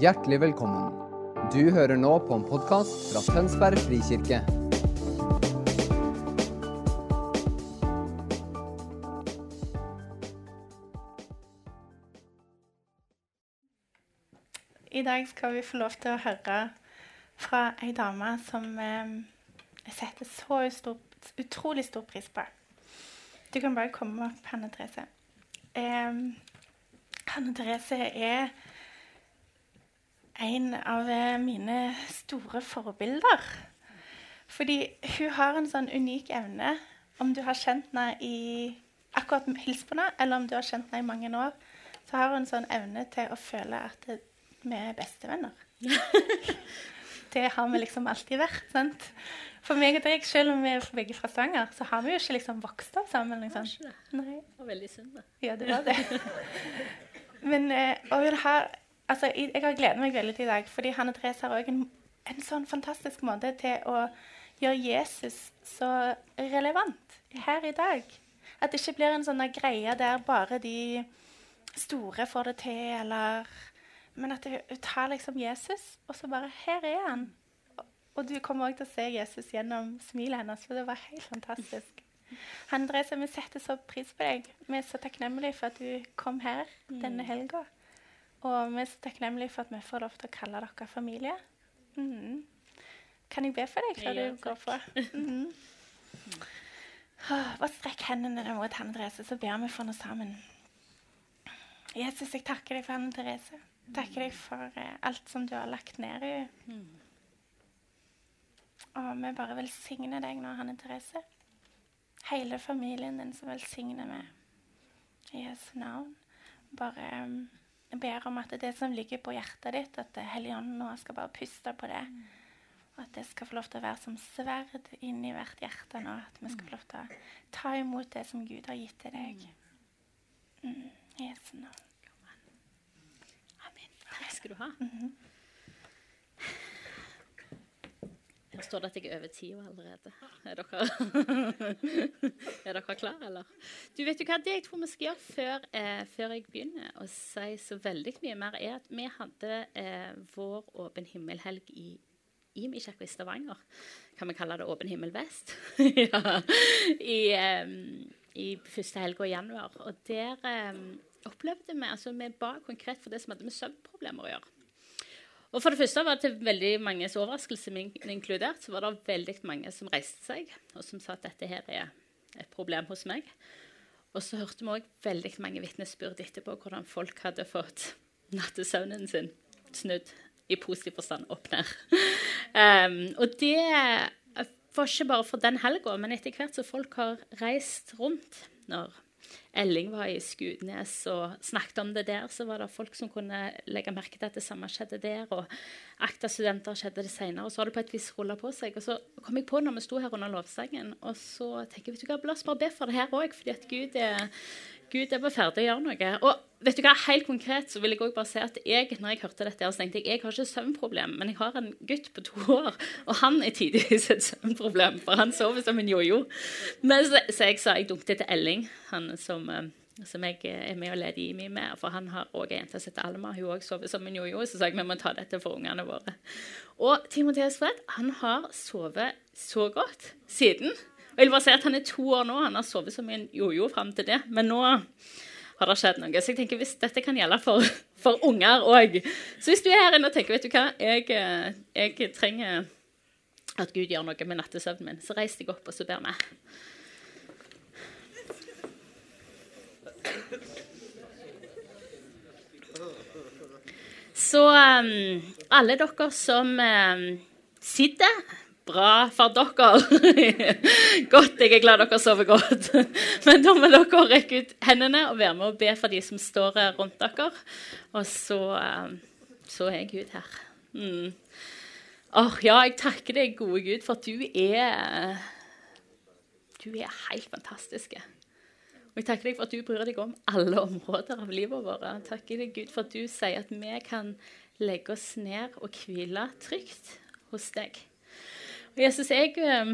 Hjertelig velkommen. Du hører nå på en podkast fra Tønsberg frikirke. I dag skal vi få lov til å høre fra ei dame som eh, jeg setter så stor, utrolig stor pris på. Du kan bare komme opp, Hanne Therese. Eh, Hanne Therese er en av eh, mine store forbilder. Fordi hun har en sånn unik evne, om du har kjent henne i akkurat hils på henne, eller om du har kjent henne i mange år, så har hun en sånn evne til å føle at vi er bestevenner. det har vi liksom alltid vært. sant? For meg og deg, selv om vi er begge fra Stavanger, så har vi jo ikke liksom vokst opp sammen. Liksom. Det var veldig synd, da. Ja, det var det. Men eh, og hun har, altså, jeg har gledet meg veldig til i dag, fordi Hanne Therese har også en, en sånn fantastisk måte til å gjøre Jesus så relevant her i dag. At det ikke blir en sånn greie der bare de store får det til, eller Men at hun tar liksom Jesus, og så bare Her er han. Og- du kommer også til å se Jesus gjennom smilet hennes, for det var helt fantastisk. Therese, vi setter så pris på deg. Vi er så takknemlige for at du kom her denne helga. Og vi er så takknemlige for at vi får lov til å kalle dere familie. Mm. Kan jeg be for deg før Ja, du går på? Mhm. Oh, Bare strekk hendene mot Hanne Therese, så ber vi for noe sammen. Jesus, jeg takker deg for Hanne Therese. Takker deg for eh, alt som du har lagt ned i henne. Og vi bare velsigner deg nå, Hanne Therese. Hele familien din som velsigner meg. i Jesu navn. Bare um, ber om at det som ligger på hjertet ditt, at Helligånden nå skal bare puste på det. Og at det skal få lov til å være som sverd inni hvert hjerte nå. At vi skal få lov til å ta imot det som Gud har gitt til deg. Mm, I Jesu navn. Amen. Takk skal du ha. Mhm. Her står det at jeg er over tida allerede. Er dere, er dere klare, eller? Du vet jo hva, Det jeg tror vi skal gjøre før, eh, før jeg begynner å si så veldig mye mer, er at vi hadde eh, vår Åpen himmel-helg i Imi kirke i Stavanger. Kan vi kalle det Åpen himmel vest? ja. I, eh, I første helga i januar. Og der eh, opplevde vi altså Vi ba konkret for det som hadde med søvnproblemer å gjøre. Og for det første var det veldig manges overraskelse, min inkludert, så var det veldig mange som reiste seg, og som sa at dette her er et problem hos meg. Og så hørte vi òg veldig mange vitnesbyrd etterpå hvordan folk hadde fått nattesøvnen sin snudd i positiv forstand opp ned. Um, og det var ikke bare for den helga, men etter hvert som folk har reist rundt når Elling var i Skudnes og snakket om det der, så var det folk som kunne legge merke til at det samme skjedde der. Og ACTA-studenter skjedde det senere. Og så har det på et vis rulla på seg. Og så kom jeg på når vi sto her under lovsangen, og så tenker jeg vet du hva, la oss bare be for det her òg, fordi at Gud er, Gud er bare ferdig å gjøre noe. Og vet du hva, helt konkret så vil jeg også bare si at jeg, når jeg hørte dette, her, så tenkte jeg jeg har ikke søvnproblem, men jeg har en gutt på to år, og han er tidvis et søvnproblem, for han sover som en jojo. Men så, så jeg sa jeg dunket til Elling, han som eh, som jeg er med og leder IMI med. For han har òg ei jente som heter Alma. Hun òg sover som en jojo. Så sa jeg vi må ta dette for ungene våre. Og Timotheus Fred han har sovet så godt siden. Og jeg vil bare si at Han er to år nå. Han har sovet som en jojo fram til det. Men nå har det skjedd noe. Så jeg tenker hvis dette kan gjelde for, for unger òg Så hvis du er her inne og tenker vet du hva, jeg, eh, jeg trenger at Gud gjør noe med nattesøvnen min, så reis deg opp, og så ber vi. Så um, alle dere som um, sitter Bra for dere. godt, jeg er glad dere sover godt. Men da må dere rekke ut hendene og være med og be for de som står eh, rundt dere. Og så, um, så er Gud her. Mm. Åh, ja, jeg takker deg, gode Gud, for at du er Du er helt fantastisk. Og jeg takker deg for at du bryr deg om alle områder av livet vårt. Jeg takker deg, Gud, for at du sier at vi kan legge oss ned og hvile trygt hos deg. Og Jesus, jeg, eh,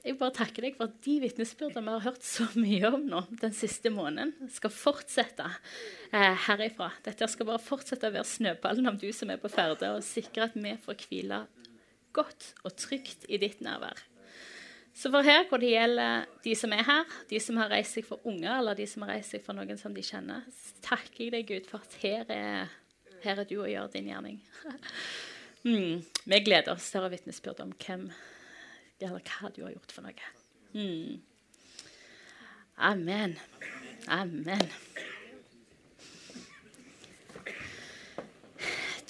jeg bare takker deg for at de vitnesbyrdene vi har hørt så mye om nå den siste måneden, skal fortsette eh, herifra. Dette skal bare fortsette å være snøballen om du som er på ferde, og sikre at vi får hvile godt og trygt i ditt nærvær. Så for her hvor det gjelder de som er her, de som har reist seg for unger, eller de som har reist seg for noen som de kjenner, takker jeg deg, Gud, for at her er, her er du og gjør din gjerning. mm, vi gleder oss til å ha vitnesbyrd om hvem eller hva du har gjort for noe. Mm. Amen. Amen.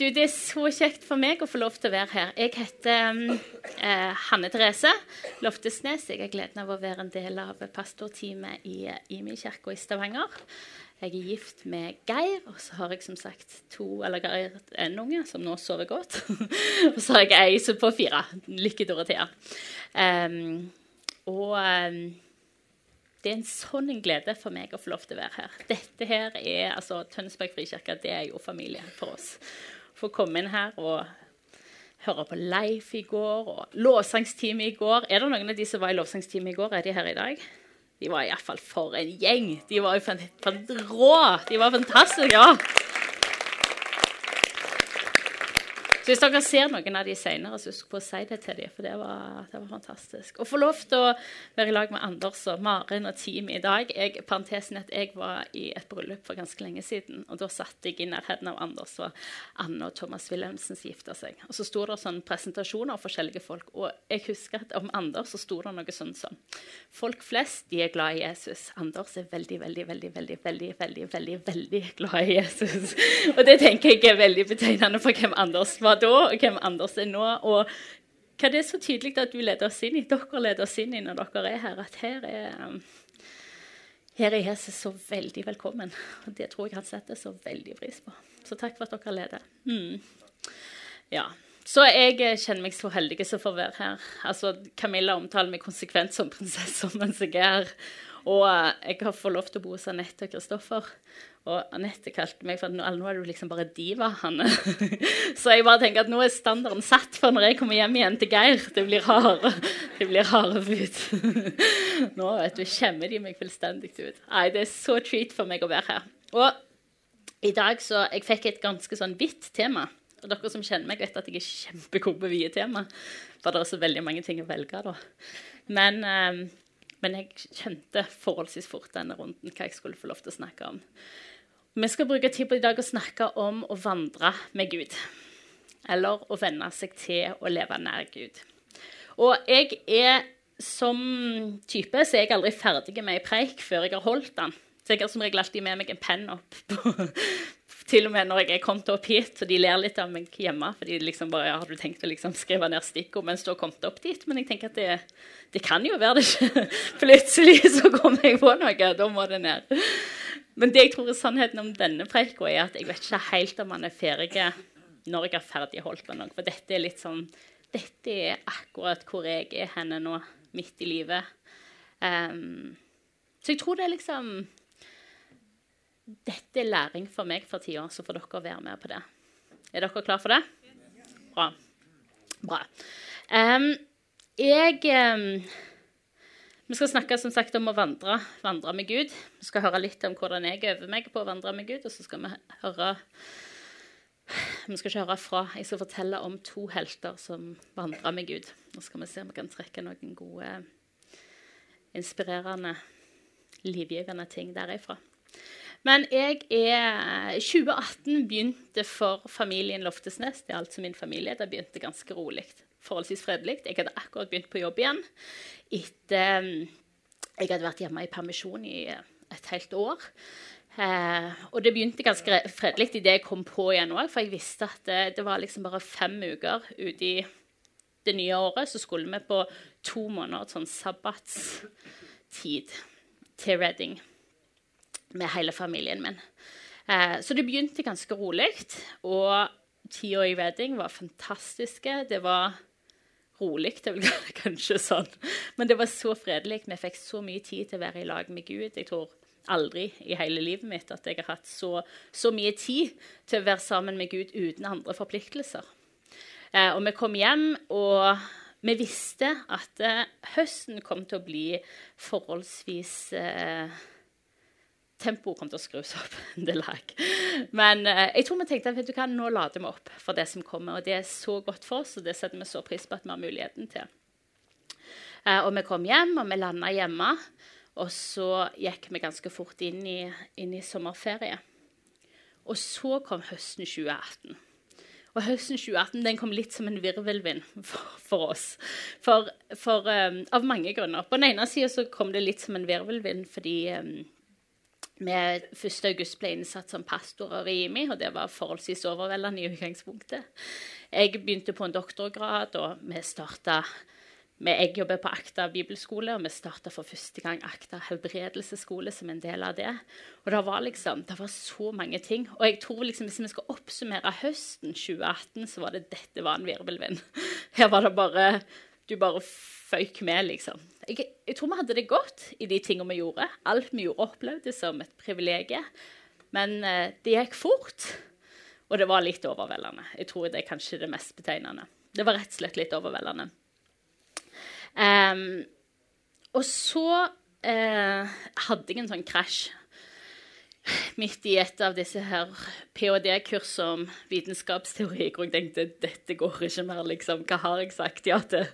Du, Det er så kjekt for meg å få lov til å være her. Jeg heter um, eh, Hanne Therese Loftesnes. Jeg har gleden av å være en del av pastorteamet i Imi kirke i Stavanger. Jeg er gift med Geir, og så har jeg som sagt to eller Geir en unge som nå sover godt. og så har jeg ei som på fire. Lykke Dorothea. Um, og um, det er en sånn en glede for meg å få lov til å være her. Dette her er, altså Tønsberg frikirke det er jo familie for oss. Få komme inn her og høre på Leif i går og lovsangstime i går. Er det noen av de som var i lovsangstime i går, er de her i dag? De var iallfall for en gjeng. De var jo rå. De var fantastiske. ja. Så hvis dere ser noen av de senere, så husk på å si det til dem, for det var, det var fantastisk. Å få lov til å være i lag med Anders og Maren og teamet i dag jeg, Parentesen at jeg var i et bryllup for ganske lenge siden, og da satt jeg i nærheten av Anders og Anne og Thomas Wilhelmsen som gifta seg. Og så sto det sånn presentasjoner av forskjellige folk, og jeg husker at om Anders så sto det noe sånn som Folk flest de er glad i Jesus. Anders er veldig, veldig, veldig, veldig, veldig, veldig, veldig, veldig glad i Jesus. Og det tenker jeg er veldig betegnende for hvem Anders var da, og hvem Anders er nå. Og hva det er så tydelig at du leder oss inn i, dere leder oss inn i når dere er her, at her er, um, her er Jesus så veldig velkommen. Og det tror jeg han setter så veldig pris på. Så takk for at dere leder. Mm. Ja. Så jeg kjenner meg så heldig som får være her. Altså, Camilla omtaler meg konsekvent som prinsesse mens jeg er her. Og uh, jeg har fått lov til å bo hos Anette og Kristoffer. Og Anette kalte meg for nå, nå er du liksom bare diva, Hanne. så jeg bare tenker at nå er standarden satt for når jeg kommer hjem igjen til Geir. Det blir harde, det blir harde bud. nå vet du, skjemmer de meg fullstendig ut. Nei, det er så treat for meg å være her. Og i dag så Jeg fikk et ganske sånn vidt tema. Og dere som kjenner meg, vet at jeg er kjempegod på vide tema. For det er så veldig mange ting å velge, da. Men, um, men jeg kjente forholdsvis fort denne runden hva jeg skulle få lov til å snakke om. Vi skal bruke tid på i dag å snakke om å vandre med Gud. Eller å venne seg til å leve nær Gud. Og jeg er som type så er jeg aldri ferdig med ei preik før jeg har holdt den. Så jeg har som regel alltid med meg en penn opp. På, til og med når jeg er kommet opp hit, så de ler litt av meg hjemme. For de liksom bare, ja, har du tenkt å liksom skrive ned stikkord mens du har kommet opp dit? Men jeg tenker at det, det kan jo være det ikke. Plutselig så kommer jeg på noe. Da må det ned. Men det jeg tror er sannheten om denne preika, er at jeg vet ikke helt om han er ferdig når jeg har ferdigholdt den. For dette er litt sånn Dette er akkurat hvor jeg er henne nå, midt i livet. Um, så jeg tror det er liksom Dette er læring for meg for tida, så får dere være med på det. Er dere klar for det? Bra. Bra. Um, jeg um, vi skal snakke som sagt om å vandre, vandre med Gud. Vi skal høre litt om hvordan jeg øver meg på å vandre med Gud. Og så skal vi høre Vi skal ikke høre fra. Jeg skal fortelle om to helter som vandrer med Gud. Nå skal vi se om vi kan trekke noen gode, inspirerende, livgivende ting derifra. Men jeg er 2018 begynte for familien Loftesnes. Det er altså min familie. Det begynte ganske rolig forholdsvis fredelig. Jeg hadde akkurat begynt på jobb igjen etter um, Jeg hadde vært hjemme i permisjon i et helt år. Eh, og det begynte ganske fredelig idet jeg kom på igjen òg, for jeg visste at det, det, var liksom bare fem uker ute i det nye året, så skulle vi på to måneder sånn sabbatstid til Reading med hele familien min. Eh, så det begynte ganske rolig, og tida i Reading var fantastiske. Det var rolig, det vil kanskje sånn. Men det var så fredelig. Vi fikk så mye tid til å være i lag med Gud. Jeg tror aldri i hele livet mitt at jeg har hatt så, så mye tid til å være sammen med Gud uten andre forpliktelser. Eh, og vi kom hjem, og vi visste at eh, høsten kom til å bli forholdsvis eh, Tempoet kom til å skrus opp en del lag. Men eh, jeg tror vi tenkte vet du hva, nå lader vi opp for det som kommer. Og det er så godt for oss, og det setter vi så pris på at vi har muligheten til. Eh, og vi kom hjem, og vi landa hjemme. Og så gikk vi ganske fort inn i, inn i sommerferie. Og så kom høsten 2018. Og høsten 2018 den kom litt som en virvelvind for, for oss. For, for um, av mange grunner. På den ene sida kom det litt som en virvelvind fordi um, vi 1.8 ble innsatt som pastorer i IMI, og det var forholdsvis overveldende i utgangspunktet. Jeg begynte på en doktorgrad, og vi starta jeg jobber på Akta bibelskole, og vi starta for første gang Akta helbredelsesskole som en del av det. Og det var liksom, det var så mange ting. Og jeg tror liksom, hvis vi skal oppsummere høsten 2018, så var det dette var en virvelvind. Her var det bare Du bare føyk med, liksom. Jeg, jeg, tror vi hadde det godt i de tingene vi gjorde. Alt vi gjorde, opplevdes som et privilegium. Men eh, det gikk fort, og det var litt overveldende. Jeg tror det er kanskje det mest betegnende. Det var rett og slett litt overveldende. Um, og så eh, hadde jeg en sånn krasj midt i et av disse her ph.d.-kursene om vitenskapsteori, hvor jeg tenkte dette går ikke mer. liksom. Hva har jeg sagt? Ja, det,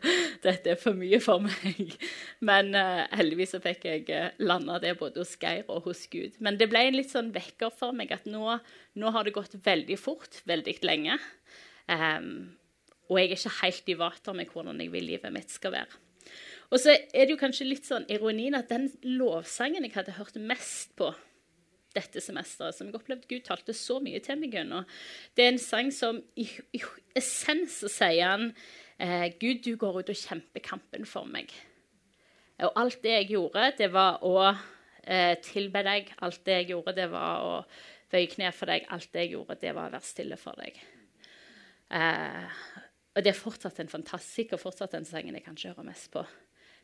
dette er for mye for meg. Men uh, heldigvis så fikk jeg eh, landa det både hos Geir og hos Gud. Men det ble en litt sånn vekker for meg at nå, nå har det gått veldig fort, veldig lenge. Um, og jeg er ikke helt i vater med hvordan jeg vil livet mitt skal være. Og så er det jo kanskje litt sånn ironien at den lovsangen jeg hadde hørt mest på dette semesteret, som jeg opplevde Gud talte så mye til meg gjennom, det er en sang som i, i essens sier han eh, Gud, du går ut og kjemper kampen for meg. Og alt det jeg gjorde, det var å eh, tilbe deg. Alt det jeg gjorde, det var å bøye kne for deg. Alt det jeg gjorde, det var å være stille for deg. Eh, og det er fortsatt en fantastisk og fortsatt den sangen jeg kanskje hører mest på.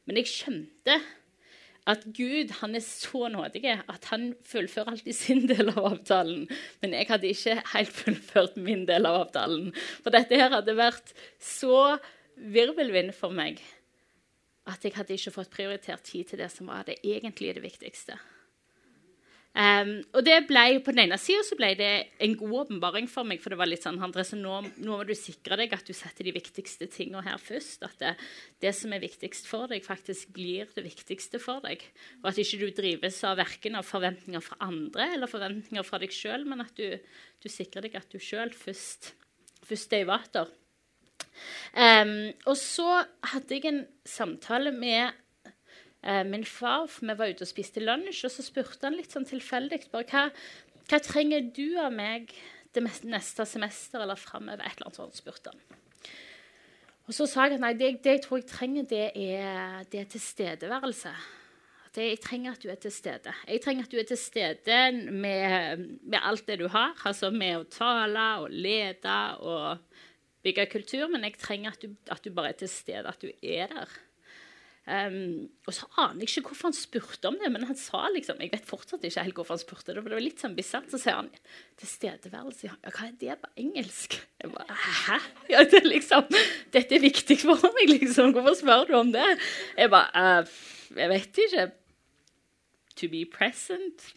Men jeg skjønte at Gud han er så nådig at han fullfører alltid sin del av avtalen. Men jeg hadde ikke helt fullført min del av avtalen. For dette her hadde vært så virvelvind for meg at jeg hadde ikke fått prioritert tid til det som var det egentlig det viktigste. Um, og det ble, På den ene sida ble det en god åpenbaring for meg. for det var litt sånn, Andres, nå, nå, må du sikre deg at du setter de viktigste tingene her først. At det, det, som er viktigst for deg, faktisk blir det viktigste for deg. Og at ikke du drives av verken av forventninger fra andre eller forventninger fra deg sjøl, men at du, du, sikrer deg at du sjøl først, først er i vater. Um, og så hadde jeg en samtale med eh, min far. For vi var ute og spiste lunsj, og så spurte han litt sånn tilfeldig bare hva, hva trenger du av meg det neste semester eller framover? Et eller annet sånt spurte han. Og så sa jeg at nei, det, det jeg tror jeg trenger, det er, det er tilstedeværelse. Det, jeg trenger at du er til stede. Jeg trenger at du er til stede med, med alt det du har. Altså med å tale og lede og bygge kultur. Men jeg trenger at du, at du bare er til stede, at du er der. Um, og så aner jeg ikke hvorfor han spurte om det, men han sa liksom Jeg vet fortsatt ikke helt hvorfor han spurte det, for det var litt sånn bisart. Så sier han tilstedeværelse. Ja, hva er det på engelsk? Jeg bare, Hæ? Ja, det er liksom, Dette er viktig for meg, liksom. Hvorfor spør du om det? Jeg bare uh, Jeg vet ikke. To be present?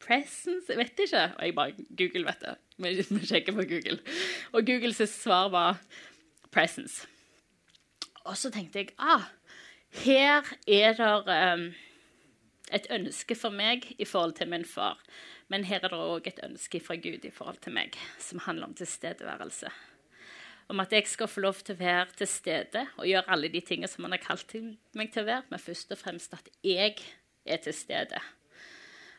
Presence? Jeg vet ikke. Og jeg bare Google, vet du. Vi sjekker på Google. Og Googles svar var presence. Og så tenkte jeg ah, her er det um, et ønske for meg i forhold til min far. Men her er det òg et ønske fra Gud i forhold til meg, som handler om tilstedeværelse. Om at jeg skal få lov til å være til stede og gjøre alle de tingene som han har kalt meg til å være, men først og fremst at jeg er til stede.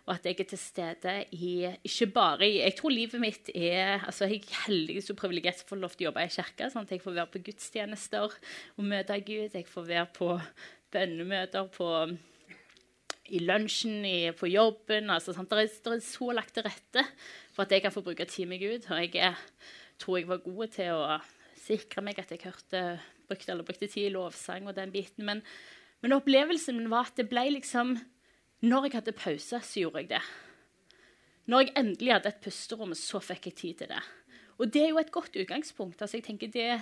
Og at jeg er til stede i Ikke bare i Jeg tror livet mitt er altså Jeg er heldig og privilegert som får lov til å jobbe i kirka. Sånn at jeg får være på gudstjenester og møte Gud. Jeg får være på bønnemøter på, i lunsjen, i, på jobben. Altså, sant? Det, er, er så lagt til rette for at jeg kan få bruke tid med Gud. Og jeg er, tror jeg var god til å sikre meg at jeg hørte, brukte, brukte tid i lovsang og den biten. Men, men opplevelsen min var at det ble liksom når jeg hadde pause, så gjorde jeg det. Når jeg endelig hadde et pusterom, så fikk jeg tid til det. Og det er jo et godt utgangspunkt. Altså, jeg tenker det,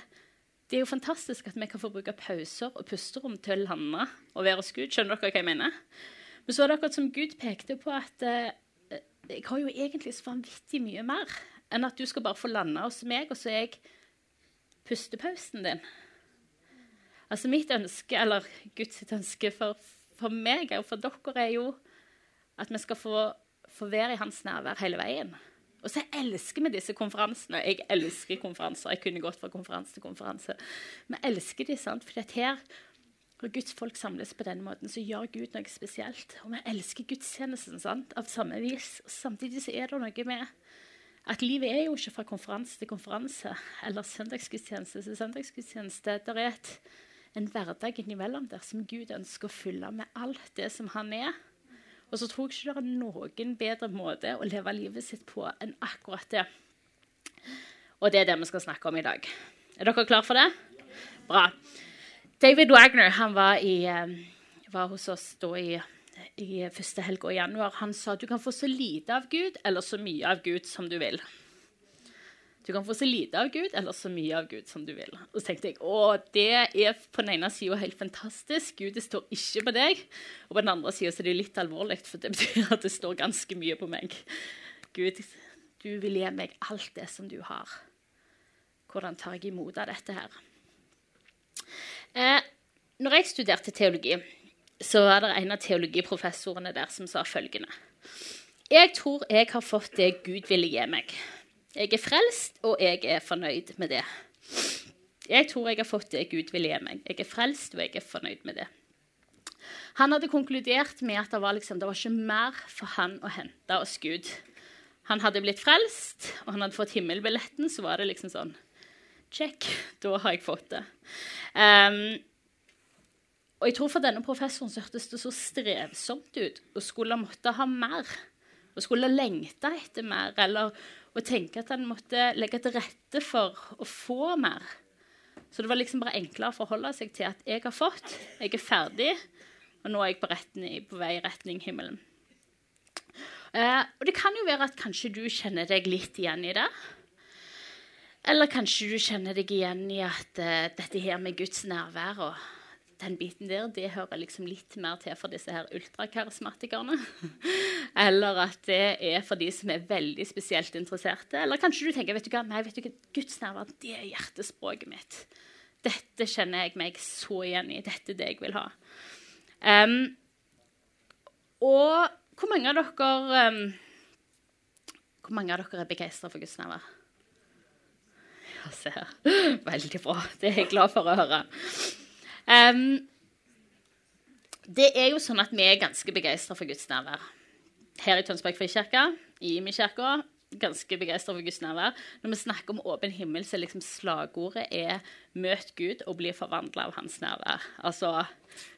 Det er jo fantastisk at vi kan få bruke pauser og pusterom til å lande og være hos Gud. Skjønner dere hva jeg mener? Men så er det akkurat som Gud pekte på at eh, jeg har jo egentlig så vanvittig mye mer enn at du skal bare få lande hos meg, og så er jeg pustepausen din. Altså mitt ønske, eller Guds ønske for, for meg og for dere, er jo at vi skal få, få være i hans nærvær hele veien. Og så elsker vi disse konferansene. Jeg elsker konferanser. Jeg kunne gått fra konferanse til konferanse. Vi elsker de, sant? fordi at her når Guds folk samles på denne måten, så gjør Gud noe spesielt. Og vi elsker gudstjenesten sant? av samme vis. Og samtidig så er det noe med at livet er jo ikke fra konferanse til konferanse eller søndagsgudstjeneste til søndagsgudstjeneste. Det er et, en hverdag innimellom der som Gud ønsker å fylle med alt det som han er. Og så tror jeg ikke det er noen bedre måte å leve livet sitt på enn akkurat det. Og det er det vi skal snakke om i dag. Er dere klare for det? Bra. David Wagner han var, i, var hos oss da i, i første helga i januar. Han sa du kan få så lite av Gud eller så mye av Gud som du vil. Du kan få så lite av Gud eller så mye av Gud som du vil. Og så tenkte jeg å, det er på den ene sida helt fantastisk. Gud det står ikke på deg. Og på den andre sida er det litt alvorlig, for det betyr at det står ganske mye på meg. Gud, du vil gi meg alt det som du har. Hvordan tar jeg imot av dette her? Eh, når jeg studerte teologi, så var det en av teologiprofessorene der som sa følgende Jeg tror jeg har fått det Gud ville gi meg. Jeg er frelst, og jeg er fornøyd med det. Jeg tror jeg har fått det Gud vil gi meg. Jeg er frelst, og jeg er fornøyd med det. Han hadde konkludert med at det var, liksom, det var ikke mer for han å hente hos Gud. Han hadde blitt frelst, og han hadde fått himmelbilletten, så var det liksom sånn Check, da har jeg fått det. Um, og jeg tror For denne professoren så hørtes det så strevsomt ut å skulle måtte ha mer. Å skulle lengte etter mer, eller og tenke at han måtte legge til rette for å få mer. Så det var liksom bare enklere å forholde seg til at jeg har fått, jeg er ferdig, og nå er jeg på, retten, på vei i retning himmelen. Eh, og det kan jo være at kanskje du kjenner deg litt igjen i det. Eller kanskje du kjenner deg igjen i at uh, dette her med Guds nærvær og den biten der, det hører liksom litt mer til for disse her ultrakarismatikerne. Eller at det er for de som er veldig spesielt interesserte. Eller kanskje du tenker vet du hva, nei, vet du hva, Guds nærvær det er hjertespråket mitt. Dette kjenner jeg meg så igjen i. Dette er det jeg vil ha. Um, og hvor mange av dere um, Hvor mange av dere er begeistra for Guds nærvær? Ja, se her. Veldig bra. Det er jeg glad for å høre. Um, det er jo sånn at vi er ganske begeistra for Guds nærvær. Her i Tønsberg frikirke, i min kirke, ganske begeistra for Guds nærvær. Når vi snakker om åpen himmel, så liksom slagordet er 'møt Gud og bli forvandla av hans nærvær'. Altså,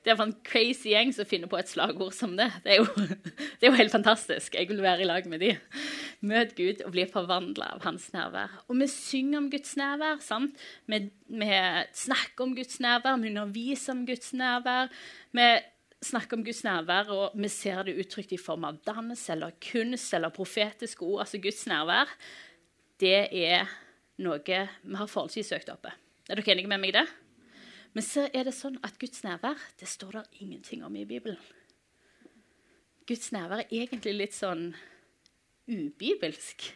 det er en crazy gjeng som finner på et slagord som det. Det er, jo, det er jo helt fantastisk. Jeg vil være i lag med de. Møt Gud og bli forvandla av hans nærvær. Og vi synger om Guds nærvær. sant? Vi, vi snakker om Guds nærvær, vi underviser om Guds nærvær. Vi snakker om Guds nærvær, og vi ser det uttrykt i form av dans eller kunst eller profetiske ord. Altså Guds nærvær, det er noe vi har forholdsvis søkt oppe. Er dere enige med meg i det? Men så er det sånn at Guds nærvær det står det ingenting om i Bibelen. Guds nærvær er egentlig litt sånn ubibelsk.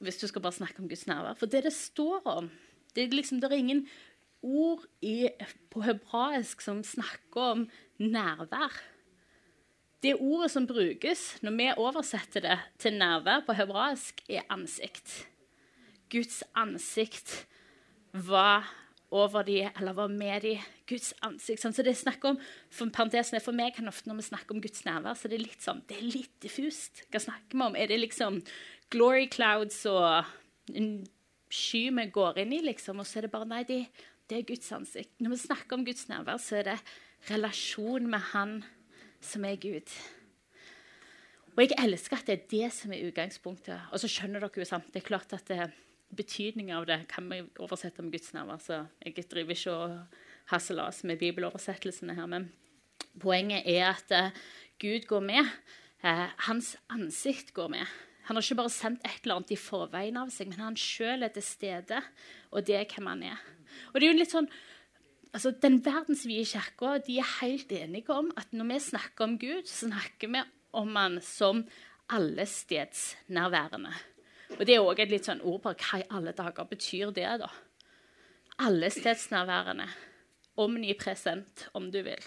Hvis du skal bare snakke om Guds nærvær. For det det står om Det er, liksom, det er ingen ord i, på hebraisk som snakker om nærvær. Det ordet som brukes når vi oversetter det til nærvær på hebraisk, er ansikt. Guds ansikt var over de, eller var med de. Guds ansikt. Sånn. Så det er om, for parentesen for meg kan ofte Når vi snakker om Guds nærvær, så det er litt sånn, det er litt diffust. Hva snakker vi om? Er det liksom glory clouds og en sky vi går inn i, liksom? Og så er det bare Nei, det, det er Guds ansikt. Når vi snakker om Guds nærvær, så er det relasjon med Han som er Gud. Og jeg elsker at det er det som er utgangspunktet. Og så skjønner dere jo sant, det er klart at betydningen av det kan vi oversette med Guds nærvær. Så jeg driver ikke og hasselas med bibeloversettelsene her. Men poenget er at uh, Gud går med. Uh, hans ansikt går med. Han har ikke bare sendt et eller annet i forveien av seg, men han sjøl er til stede, og det er hvem han er. Og det er jo litt sånn, altså Den verdensvide kirka de er helt enige om at når vi snakker om Gud, så snakker vi om han som allestedsnærværende. Og det er òg et litt sånn ord på hva i alle dager betyr det, da. Allestedsnærværende. Omnipresent, om du vil.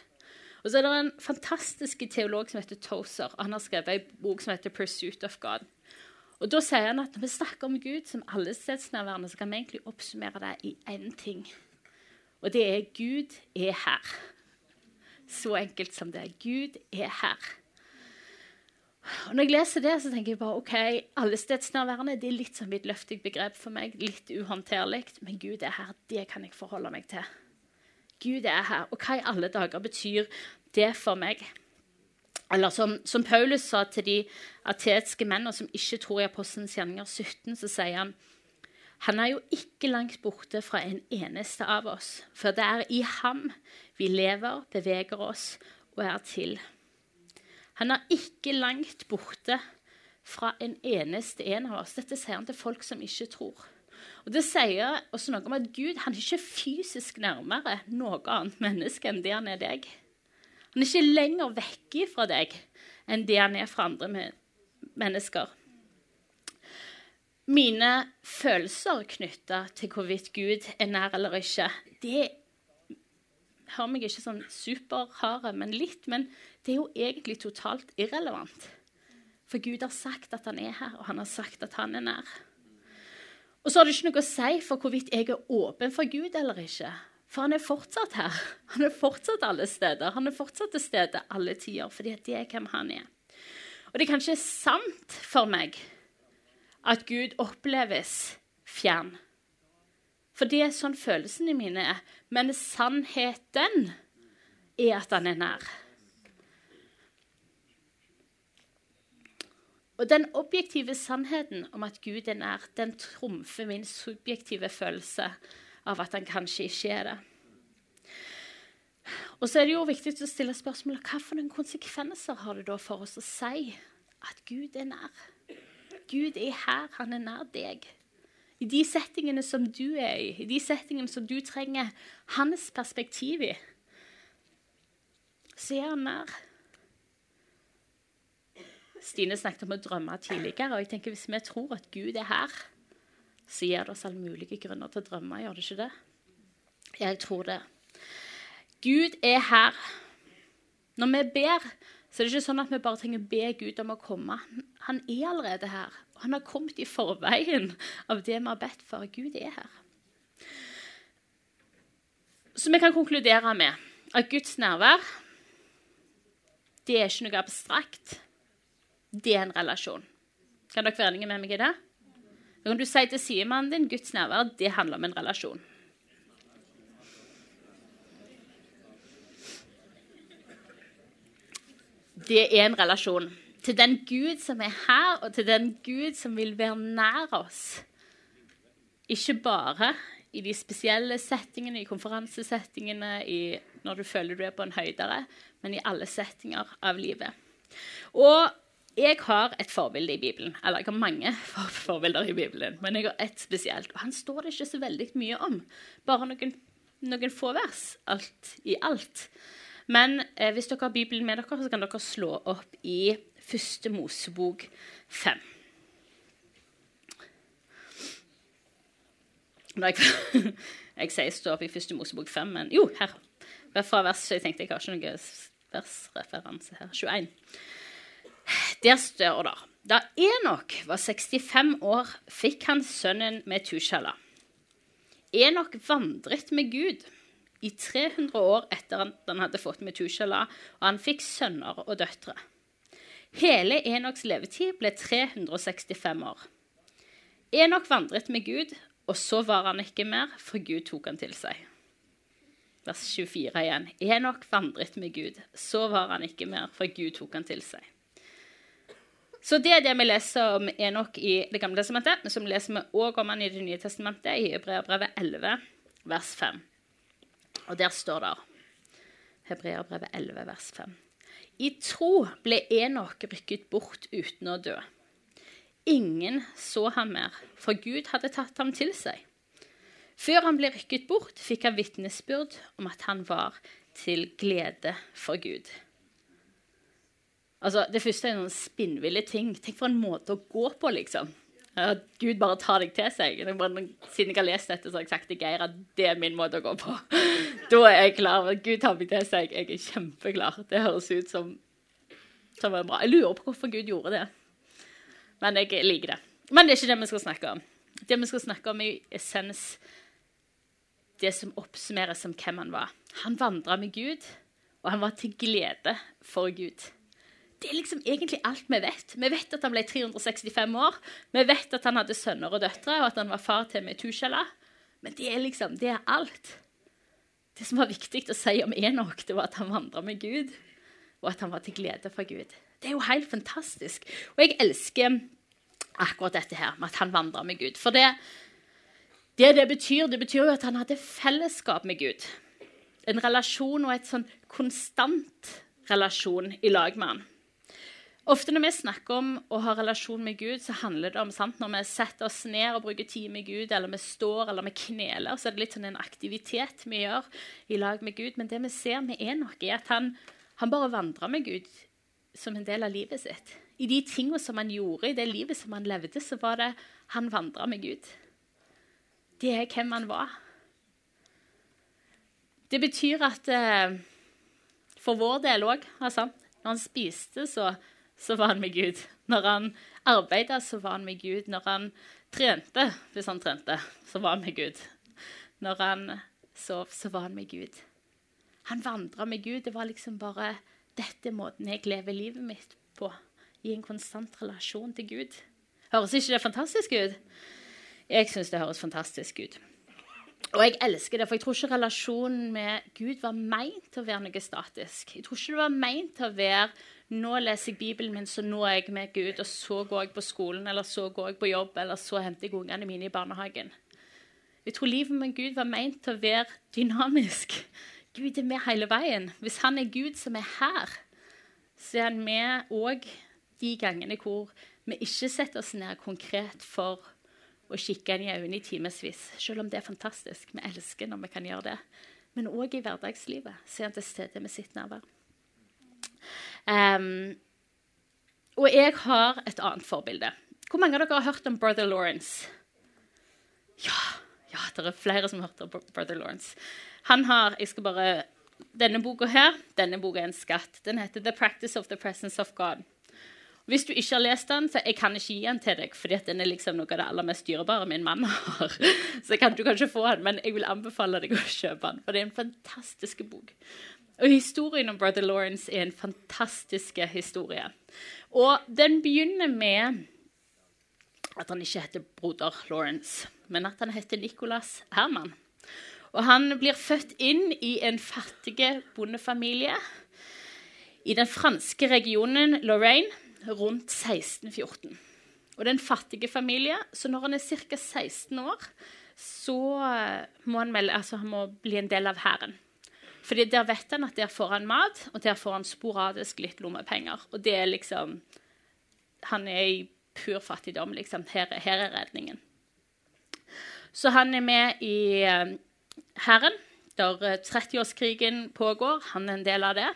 Og så er det en fantastisk teolog som heter Tozer. Han har skrevet en bok som heter 'Pursuit of God'. Og Da sier han at når vi snakker om Gud som allestedsnærværende, så kan vi egentlig oppsummere det i én ting. Og det er Gud er her. Så enkelt som det. Gud er her. Og Når jeg leser det, så tenker jeg bare ok, allestedsnærværende det er litt sånn løftig begrep for meg. Litt uhåndterlig. Men Gud er her. Det kan jeg forholde meg til. Gud er her. Og hva i alle dager betyr det for meg? Eller som, som Paulus sa til de atetske mennene som ikke tror i Apostelens gjerninger 17, så sier han han er jo ikke langt borte fra en eneste av oss, for det er i ham vi lever, beveger oss og er til. Han er ikke langt borte fra en eneste en av oss. Dette sier han til folk som ikke tror. Og Det sier også noe om at Gud han er ikke fysisk nærmere noe annet menneske enn det han er deg. Han er ikke lenger vekk fra deg enn det han er fra andre mennesker. Mine følelser knytta til hvorvidt Gud er nær eller ikke, det hører meg ikke sånn superharde, men litt. Men det er jo egentlig totalt irrelevant. For Gud har sagt at han er her, og han har sagt at han er nær. Og så har det ikke noe å si for hvorvidt jeg er åpen for Gud eller ikke. For han er fortsatt her. Han er fortsatt alle steder. Han er fortsatt til stede alle tider, fordi det er hvem han er. Og det er kanskje sant for meg at Gud oppleves fjern. For det er sånn følelsene mine er. Men sannheten er at han er nær. Og den objektive sannheten om at Gud er nær, den trumfer min subjektive følelse av at han kanskje ikke er det. Og så er det jo viktig å stille spørsmålet hva for konsekvenser har det da for oss å si at Gud er nær? Gud er her, han er nær deg. I de settingene som du er i, i de settingene som du trenger hans perspektiv i, så er han nær. Stine snakket om å drømme tidligere. og jeg tenker Hvis vi tror at Gud er her, så gir det oss alle mulige grunner til å drømme. Gjør det ikke det? Jeg tror det. Gud er her. Når vi ber, så er det ikke sånn at vi bare trenger å be Gud om å komme. Han er allerede her. Og han har kommet i forveien av det vi har bedt for. Gud er her. Så vi kan konkludere med at Guds nærvær det er ikke noe abstrakt det er en relasjon. Kan dere være enige med meg i det? Kan du sier til sidemannen din Guds nærvær det handler om en relasjon. Det er en relasjon til den Gud som er her, og til den Gud som vil være nær oss. Ikke bare i de spesielle settingene, i konferansesettingene, i når du føler du er på en høydere, men i alle settinger av livet. Og jeg har et forbilde i Bibelen. Eller jeg har mange forbilder i Bibelen, men jeg har ett spesielt. Og han står det ikke så veldig mye om. Bare noen, noen få vers. Alt i alt. Men eh, hvis dere har Bibelen med dere, så kan dere slå opp i første Mosebok 5. Jeg, jeg sier stå opp i første Mosebok 5, men jo, her. Fra vers, jeg tenkte jeg har ikke noen versreferanse her. 21. Der står det da Enok var 65 år, fikk han sønnen Metushala. Enok vandret med Gud i 300 år etter at han hadde fått Metushala, og han fikk sønner og døtre. Hele Enoks levetid ble 365 år. Enok vandret med Gud, og så var han ikke mer, for Gud tok han til seg. Vers 24 igjen. Enok vandret med Gud, så var han ikke mer, for Gud tok han til seg. Så det er det vi leser om Enok i Det gamle testamentet, men som leser vi også om han i Det nye testamentet, i Hebreabrevet 11, vers 5. Og der står det Hebreabrevet 11, vers 5. I tro ble Enok rykket bort uten å dø. ingen så ham mer, for Gud hadde tatt ham til seg. Før han ble rykket bort, fikk han vitnesbyrd om at han var til glede for Gud. Altså, Det første er noen spinnville ting. Tenk for en måte å gå på, liksom. At Gud bare tar deg til seg. Siden jeg har lest dette, så har jeg sagt til Geir at det er min måte å gå på. Da er jeg klar. Gud tar meg til seg. Jeg er kjempeklar. Det høres ut som, som er bra. Jeg lurer på hvorfor Gud gjorde det. Men jeg liker det. Men det er ikke det vi skal snakke om. Det vi skal snakke om, er essens det som oppsummeres som hvem han var. Han vandra med Gud, og han var til glede for Gud. Det er liksom egentlig alt vi vet. Vi vet at han ble 365 år. Vi vet at han hadde sønner og døtre, og at han var far til Metushala. Men det er liksom, det er alt. Det som var viktig å si om Enok, det var at han vandra med Gud, og at han var til glede for Gud. Det er jo helt fantastisk. Og jeg elsker akkurat dette her, med at han vandra med Gud. For det, det det betyr, det betyr jo at han hadde fellesskap med Gud. En relasjon og et sånn konstant relasjon i lag med han. Ofte når vi snakker om å ha relasjon med Gud, så handler det om sant, når vi setter oss ned og bruker tid med Gud, eller vi står eller vi kneler, så er det litt sånn en aktivitet vi gjør i lag med Gud. Men det vi ser med Enok, er at han, han bare vandrer med Gud som en del av livet sitt. I de tingene som han gjorde, i det livet som han levde, så var det han vandra med Gud. Det er hvem han var. Det betyr at eh, for vår del òg, altså, når han spiste, så så var han med Gud. Når han arbeida, så var han med Gud. Når han trente, hvis han trente, så var han med Gud. Når han sov, så var han med Gud. Han vandra med Gud. Det var liksom bare dette måten jeg lever livet mitt på. I en konstant relasjon til Gud. Høres ikke det fantastisk ut? Jeg syns det høres fantastisk ut. Og jeg elsker det, for jeg tror ikke relasjonen med Gud var meint til å være noe statisk. Jeg tror ikke det var meint til å være nå leser jeg Bibelen min, så nå er jeg med Gud, og så går jeg på skolen, eller så går jeg på jobb, eller så henter jeg ungene mine i barnehagen. Jeg tror livet med Gud var meint til å være dynamisk. Gud er med hele veien. Hvis han er Gud som er her, så er han med òg de gangene hvor vi ikke setter oss ned konkret for å kikke en i øynene i timevis. Selv om det er fantastisk. Vi elsker når vi kan gjøre det. Men òg i hverdagslivet Se han til stede med sitt nærvær. Um, og jeg har et annet forbilde. Hvor mange av dere har hørt om Brother Lawrence? Ja, ja det er flere som har hørt om Brother Lawrence. Han har jeg skal bare, Denne boka her, denne boka er en skatt. Den heter 'The Practice of the Presence of God'. Hvis du ikke har lest den, så jeg kan ikke gi den til deg, fordi den er liksom noe av det aller mest dyrebare min mann har. Så kan du kanskje få den, men jeg vil anbefale deg å kjøpe den, for det er en fantastisk bok. Og Historien om Brother Lawrence er en fantastisk historie. Og den begynner med at han ikke heter broder Lawrence, men at han heter Nicholas Herman. Og han blir født inn i en fattig bondefamilie i den franske regionen Lorraine rundt 1614. Og det er en fattig familie, så når han er ca. 16 år, så må han, melde, altså han må bli en del av hæren. Fordi der vet han at der får han mat, og der får han sporadisk litt lommepenger. Og det er liksom Han er i pur fattigdom, liksom. Her, her er redningen. Så han er med i uh, hæren der 30-årskrigen eh, pågår. Han er en del av det.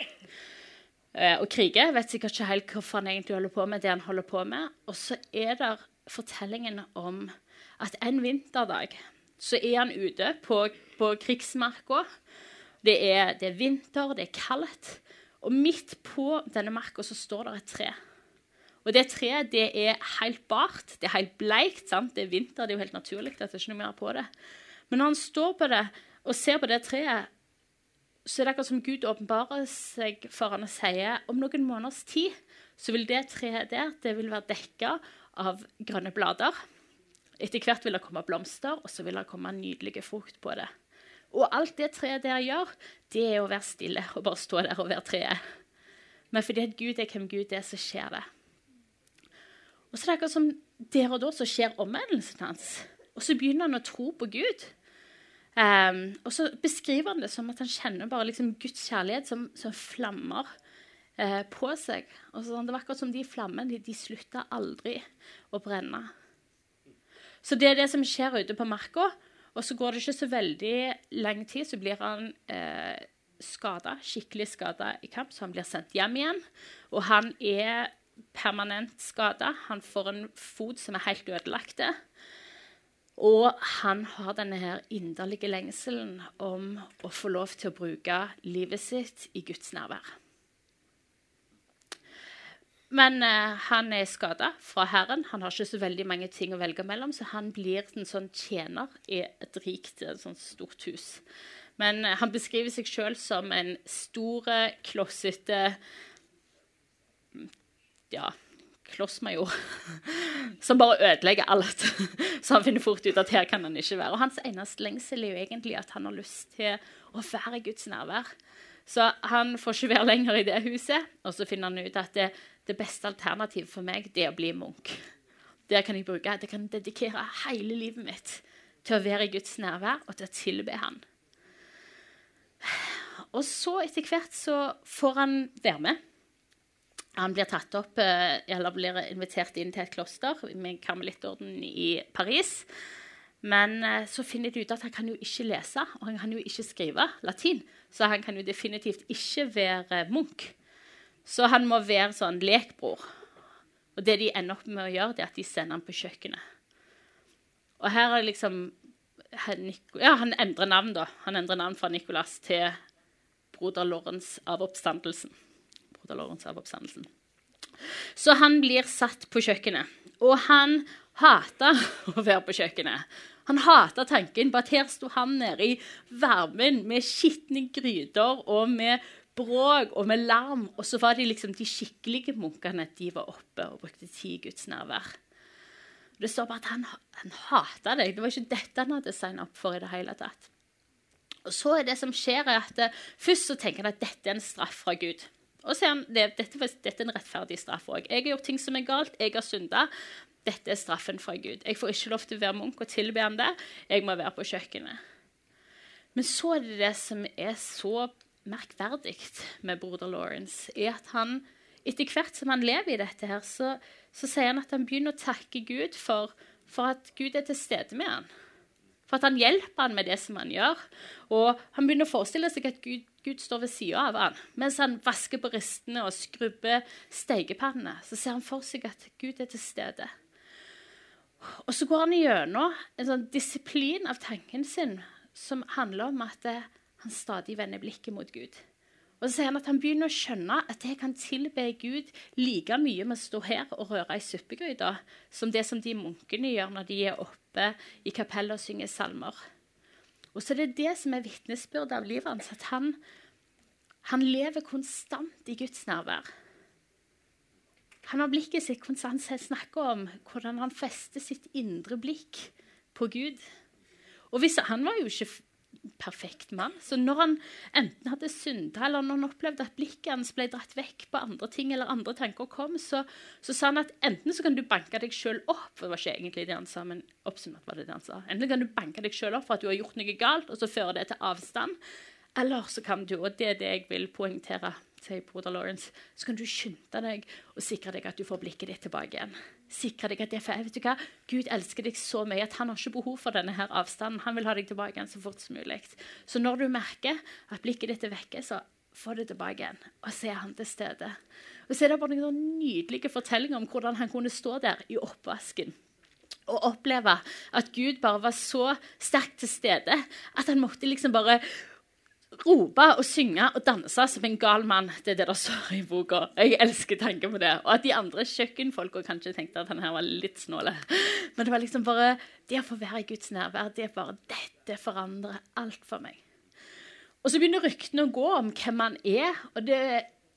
Uh, og kriger. Vet sikkert ikke helt hvorfor han egentlig holder på med det han holder på med. Og så er det fortellingen om at en vinterdag så er han ute på, på krigsmarka det det er, vinter, det er kaldt. Og midt på denne marka så står det et tre. Og det treet det er helt bart, det er helt bleikt. sant? Det er vinter, det er jo helt naturlig at det er ikke noe mer på det. Men når han står på det og ser på det treet, så det er akkurat som Gud åpenbarer seg for han og sier om noen måneders tid så vil det treet der det vil være dekka av grønne blader. Etter hvert vil det komme blomster, og så vil det komme nydelige frukt på det. Og alt det treet der gjør, det er å være stille og bare stå der og være treet. Men fordi Gud er hvem Gud er, så skjer det. Og så er det akkurat som der og da så skjer omvendelsen hans. Og så begynner han å tro på Gud. Um, og så beskriver han det som at han kjenner bare liksom Guds kjærlighet som, som flammer uh, på seg. Og så, det var akkurat som de flammene. De, de slutta aldri å brenne. Så det er det som skjer ute på marka. Og så går det ikke så veldig lang tid, så blir han uh, skada, skikkelig skada i kamp, så han blir sendt hjem igjen. Og han er permanent skada. Han får en fot som er helt ødelagt. Og han har denne her inderlige lengselen om å få lov til å bruke livet sitt i Guds nærvær. Men eh, han er skada fra Herren. Han har ikke så veldig mange ting å velge mellom, så han blir en sånn tjener i et rikt, et sånt stort hus. Men eh, han beskriver seg sjøl som en stor, klossete Ja, klossmajor. Som bare ødelegger alt. Så han finner fort ut at her kan han ikke være. Og hans eneste lengsel er jo egentlig at han har lyst til å være i Guds nærvær. Så han får ikke være lenger i det huset. Og så finner han ut at det, det beste alternativet for meg det er å bli munk. Der kan jeg bruke, det kan dedikere hele livet mitt til å være i Guds nærvær og til å tilbe Han. Og så etter hvert så får han være med. Han blir tatt opp, eh, eller blir invitert inn til et kloster med karmelittorden i Paris. Men eh, så finner de ut at han kan jo ikke lese og han kan jo ikke skrive latin. Så han kan jo definitivt ikke være munk. Så han må være sånn lekbror. Og det de ender opp med å gjøre, det er at de sender han på kjøkkenet. Og her er liksom Ja, han endrer navn, da. Han endrer navn fra Nicolas til broder Lorentz av oppstandelsen. Lorentz av oppstandelsen. Så han blir satt på kjøkkenet. Og han hater å være på kjøkkenet. Han hata tanken på at her sto han nede i varmen med skitne gryter og med bråk og med larm. Og så var de liksom de skikkelige munkene. De var oppe og brukte tid i Guds nærvær. Det står bare at han, han hata deg. Det var ikke dette han hadde signa opp for i det hele tatt. Og så er det som skjer, er at eh, først så tenker han at dette er en straff fra Gud. Og er han, det, dette, dette, er en rettferdig straff òg. Jeg har gjort ting som er galt. Jeg har synda. Dette er straffen fra Gud. Jeg får ikke lov til å være munk og tilbe ham det. Jeg må være på kjøkkenet. Men så er det det som er så merkverdig med broder Lawrence, er at han etter hvert som han lever i dette, her, så, så sier han at han begynner å takke Gud for, for, at Gud er til stede med han. For at han hjelper han med det som han gjør. Og han begynner å forestille seg at Gud, Gud står ved sida av han. Mens han vasker på ristene og skrubber stekepannene, så ser han for seg at Gud er til stede. Og så går han gjennom en sånn disiplin av tanken sin som handler om at han stadig vender blikket mot Gud. Og så sier han at han begynner å skjønne at jeg kan tilbe Gud like mye med å stå her og røre i suppegryta som det som de munkene gjør når de er oppe i kapellet og synger salmer. Og så er det det som er vitnesbyrdet av livet hans, at han, han lever konstant i Guds nærvær. Han har blikket sitt konstant snakker om hvordan han fester sitt indre blikk på Gud. Og hvis, Han var jo ikke perfekt mann. Så når han enten hadde synda, eller når han opplevde at blikket hans ble dratt vekk på andre ting, eller andre tanker kom, så, så sa han at enten så kan du banke deg sjøl opp for det var ikke egentlig det han sa, men oppsummert var det det han sa. Enten kan du banke deg sjøl opp for at du har gjort noe galt, og så fører det til avstand. Eller så kan du, og det er det jeg vil poengtere sier broder Lawrence, så kan du skynde deg og sikre deg at du får blikket ditt tilbake igjen. Sikre deg at det er vet du hva? Gud elsker deg så mye at han har ikke behov for denne her avstanden. Han vil ha deg tilbake igjen så fort som mulig. Så når du merker at blikket ditt er vekke, så få det tilbake igjen, og se han til stede. Og så er det bare noen nydelige fortellinger om hvordan han kunne stå der i oppvasken og oppleve at Gud bare var så sterkt til stede at han måtte liksom bare rope og synge og danse som en gal mann. Det er det det står i boka. Jeg elsker tanken på det. Og at de andre kjøkkenfolka kanskje tenkte at han her var litt snåle. Men det var liksom bare det å få være i Guds nærvær, det er bare dette forandrer alt for meg. Og så begynner ryktene å gå om hvem han er. og det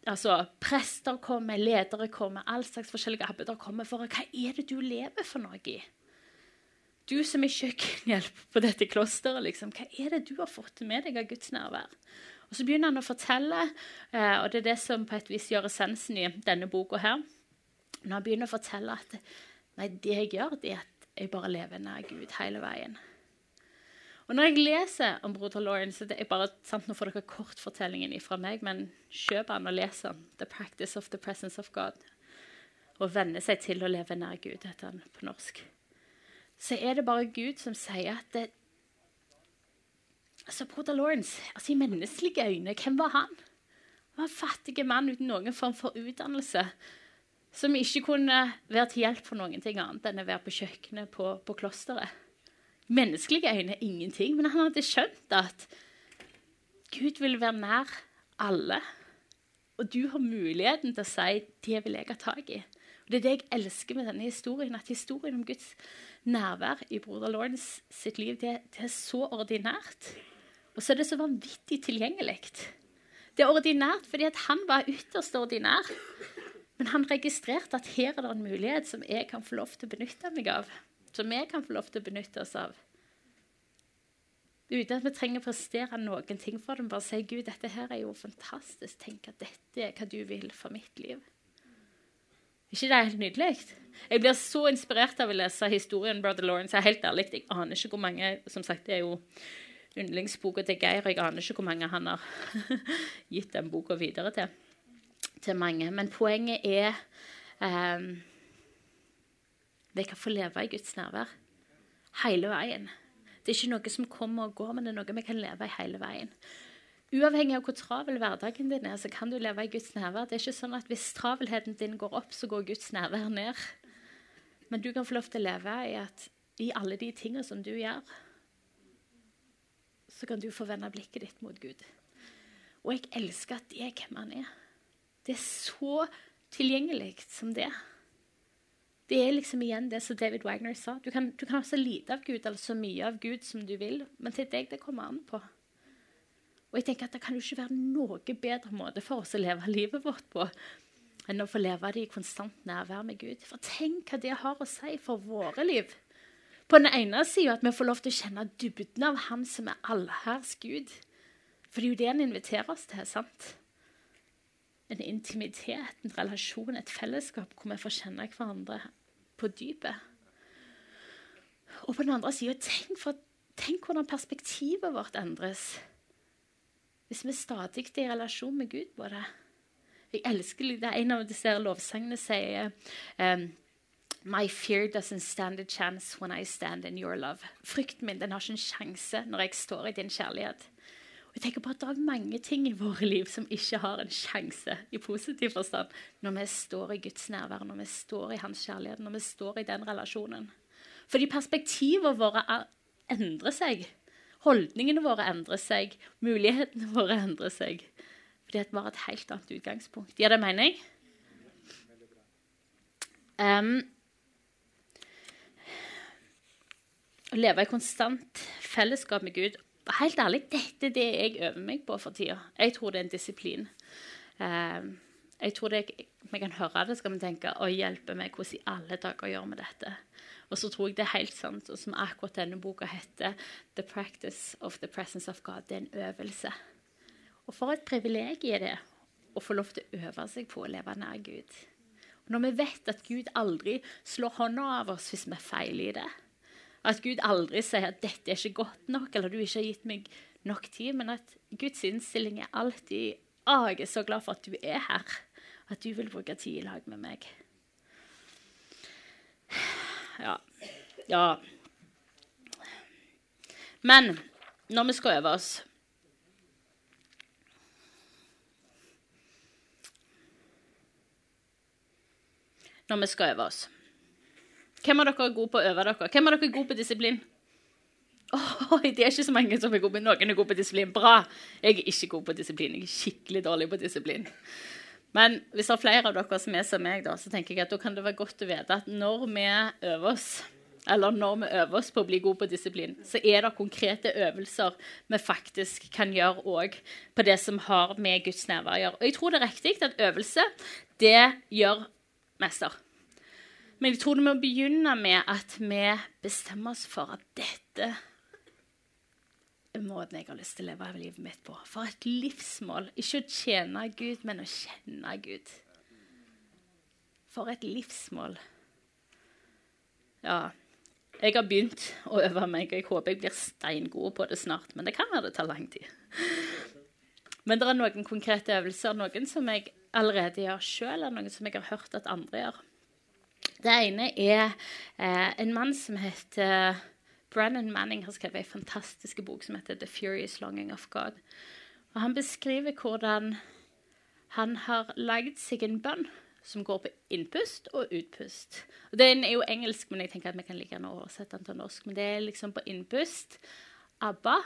altså, Prester kommer, ledere kommer, all slags forskjellige abbeder kommer for hva er det du lever for noe i? Du som er kjøkkenhjelp på dette klosteret, liksom, hva er det du har fått med deg av Guds nærvær? Og Så begynner han å fortelle, eh, og det er det som på et vis gjør essensen i denne boka her. Når han begynner å fortelle at nei, det jeg gjør, det er at jeg bare lever nær Gud hele veien. Og når jeg leser om broder Lawrence det er bare, sant, Nå får dere kortfortellingen fra meg, men kjøp den og les den. 'The Practice of the Presence of God'. Og venne seg til å leve nær Gud, heter den på norsk. Så er det bare Gud som sier at det, altså Broder Lawrence, altså I menneskelige øyne, hvem var han? Han var en fattig mann uten noen form for utdannelse. Som ikke kunne være til hjelp for noen ting annet enn å være på kjøkkenet på, på klosteret. Menneskelige øyne ingenting, men han hadde skjønt at Gud vil være nær alle. Og du har muligheten til å si 'det vil jeg ha tak i'. Og Det er det jeg elsker med denne historien. At historien om Guds nærvær i broder Lawrence sitt liv det, det er så ordinært. Og så er det så vanvittig tilgjengelig. Det er ordinært fordi han var ytterst ordinær. Men han registrerte at her er det en mulighet som jeg kan få lov til å benytte meg av. Som vi kan få lov til å benytte oss av. Uten at vi trenger å prestere noen ting for dem. Bare si Gud, dette her er jo fantastisk. Tenk at dette er hva du vil for mitt liv. Ikke det er helt nydelig? Jeg blir så inspirert av å lese historien Brother Lawrence. Jeg er helt ærlig, jeg aner ikke hvor mange Som sagt, det er jo yndlingsboka til Geir, og jeg aner ikke hvor mange han har gitt den boka videre til. Til mange. Men poenget er um, Vi kan få leve i Guds nærvær hele veien. Det er ikke noe som kommer og går, men det er noe vi kan leve i hele veien. Uavhengig av hvor travel hverdagen din er, så kan du leve i Guds nærvær. Det er ikke sånn at Hvis travelheten din går opp, så går Guds nærvær ned. Men du kan få lov til å leve i at i alle de tingene som du gjør, så kan du få vende blikket ditt mot Gud. Og jeg elsker at det er hvem han er. Det er så tilgjengelig som det. Det er liksom igjen det som David Wagner sa. Du kan, du kan ha så lite av Gud eller så mye av Gud som du vil, men til deg det kommer an på. Og jeg tenker at Det kan jo ikke være noe bedre måte for oss å leve livet vårt på enn å få leve det i konstant nærvær med Gud. For tenk hva det har å si for våre liv. På den ene sida at vi får lov til å kjenne dybden av Han som er allherrs Gud. For det er jo det han inviterer oss til. sant? En intimitet, en relasjon, et fellesskap hvor vi får kjenne hverandre på dypet. Og på den andre sida, tenk, tenk, hvordan perspektivet vårt endres hvis vi stadig er i relasjon med Gud på det. Jeg elsker det. En av disse lovsangene sier um, My fear doesn't stand a chance when I stand in your love. Frykten min den har ikke en sjanse når jeg står i din kjærlighet. Jeg tenker på at Det er mange ting i våre liv som ikke har en sjanse i positiv forstand når vi står i Guds nærvær, når vi står i Hans kjærlighet, når vi står i den relasjonen. Fordi perspektivene våre endrer seg. Holdningene våre endrer seg. Mulighetene våre endrer seg. Fordi vi har et helt annet utgangspunkt. Gir det mening? Um, å leve i konstant fellesskap med Gud Helt ærlig, dette er det jeg øver meg på for tida. Jeg tror det er en disiplin. Um, jeg tror det, Vi kan høre det, skal vi tenke Å, hjelpe meg, hvordan i alle dager gjør vi dette? Og så tror jeg det er helt sant, og som akkurat denne boka heter, 'The Practice of the Presence of God'. Det er en øvelse. Og for et privilegium det å få lov til å øve seg på å leve nær Gud. Og når vi vet at Gud aldri slår hånda av oss hvis vi er feil i det, at Gud aldri sier at 'dette er ikke godt nok', eller 'du ikke har gitt meg nok tid', men at Guds innstilling er alltid 'Å, jeg er så glad for at du er her', at du vil bruke tid i lag med meg'. Ja. Ja. Men når vi skal øve oss Når vi skal øve oss hvem av dere er gode på å øve dere? Hvem av dere er gode på disiplin? Oh, det er ikke så mange som er gode på Noen er gode på disiplin. Bra. Jeg er ikke god på disiplin. Jeg er skikkelig dårlig på disiplin. Men hvis det er flere av dere som er som meg, da, så tenker jeg at da kan det være godt å vite at når vi øver oss, eller når vi øver oss på å bli gode på disiplin, så er det konkrete øvelser vi faktisk kan gjøre òg på det som har med Guds nærvær å gjøre. Og jeg tror det er riktig at øvelse, det gjør mester. Men jeg tror det må begynne med at vi bestemmer oss for at dette måten jeg har lyst til å leve livet mitt på. For et livsmål. Ikke å tjene Gud, men å kjenne Gud. For et livsmål. Ja. Jeg har begynt å øve meg, og jeg håper jeg blir steingod på det snart. Men det kan være det tar lang tid. Men det er noen konkrete øvelser, noen som jeg allerede gjør sjøl, og noen som jeg har hørt at andre gjør. Det ene er eh, en mann som heter Brennan Manning har skrevet en fantastisk bok som heter 'The Furious Longing of God'. Og Han beskriver hvordan han har lagd seg en bønn som går på innpust og utpust. Og Den er jo engelsk, men jeg tenker at vi kan like gjerne oversette den til norsk. Men det er liksom på innpust ABBA,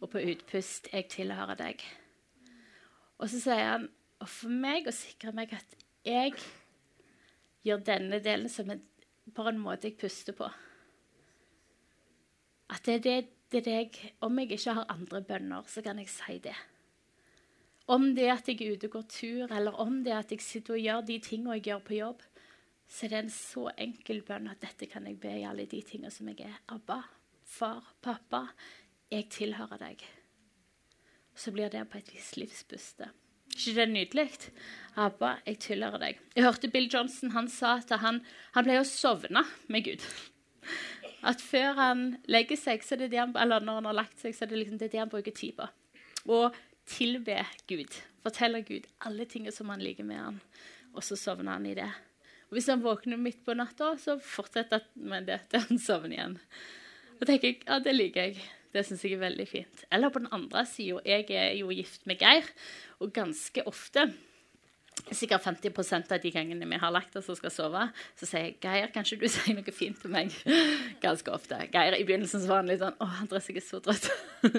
og på utpust 'Jeg tilhører deg'. Og så sier han og for meg å sikre meg at jeg gjør denne delen som en, på en måte jeg puster på. At det er det, det, jeg Om jeg ikke har andre bønner, så kan jeg si det. Om det er at jeg er ute og går tur, eller om det er at jeg sitter og gjør de tingene jeg gjør på jobb, så er det en så enkel bønn at dette kan jeg be i alle de tingene som jeg er. Abba, far, pappa, jeg tilhører deg. Så blir det på et vis livspuste. ikke det nydelig? Abba, jeg tilhører deg. Jeg hørte Bill Johnson han sa at han, han ble å sovne med Gud. At før han legger seg, er han, eller når han har lagt seg, så er det liksom det, det han bruker tid på. Og tilbe Gud. Forteller Gud alle tingene som han liker med han, og så sovner han i det. Og Hvis han våkner midt på natta, så fortsetter han med det til han sovner igjen. Da tenker jeg ja, det liker jeg. Det syns jeg er veldig fint. Eller på den andre sida, jeg er jo gift med Geir, og ganske ofte sikkert 50% av de gangene vi har lagt oss og skal sove, så sier jeg 'Geir, kanskje du sier noe fint til meg?' Ganske ofte. Geir i begynnelsen så var han litt sånn 'Å, Andres, jeg er så trøtt'.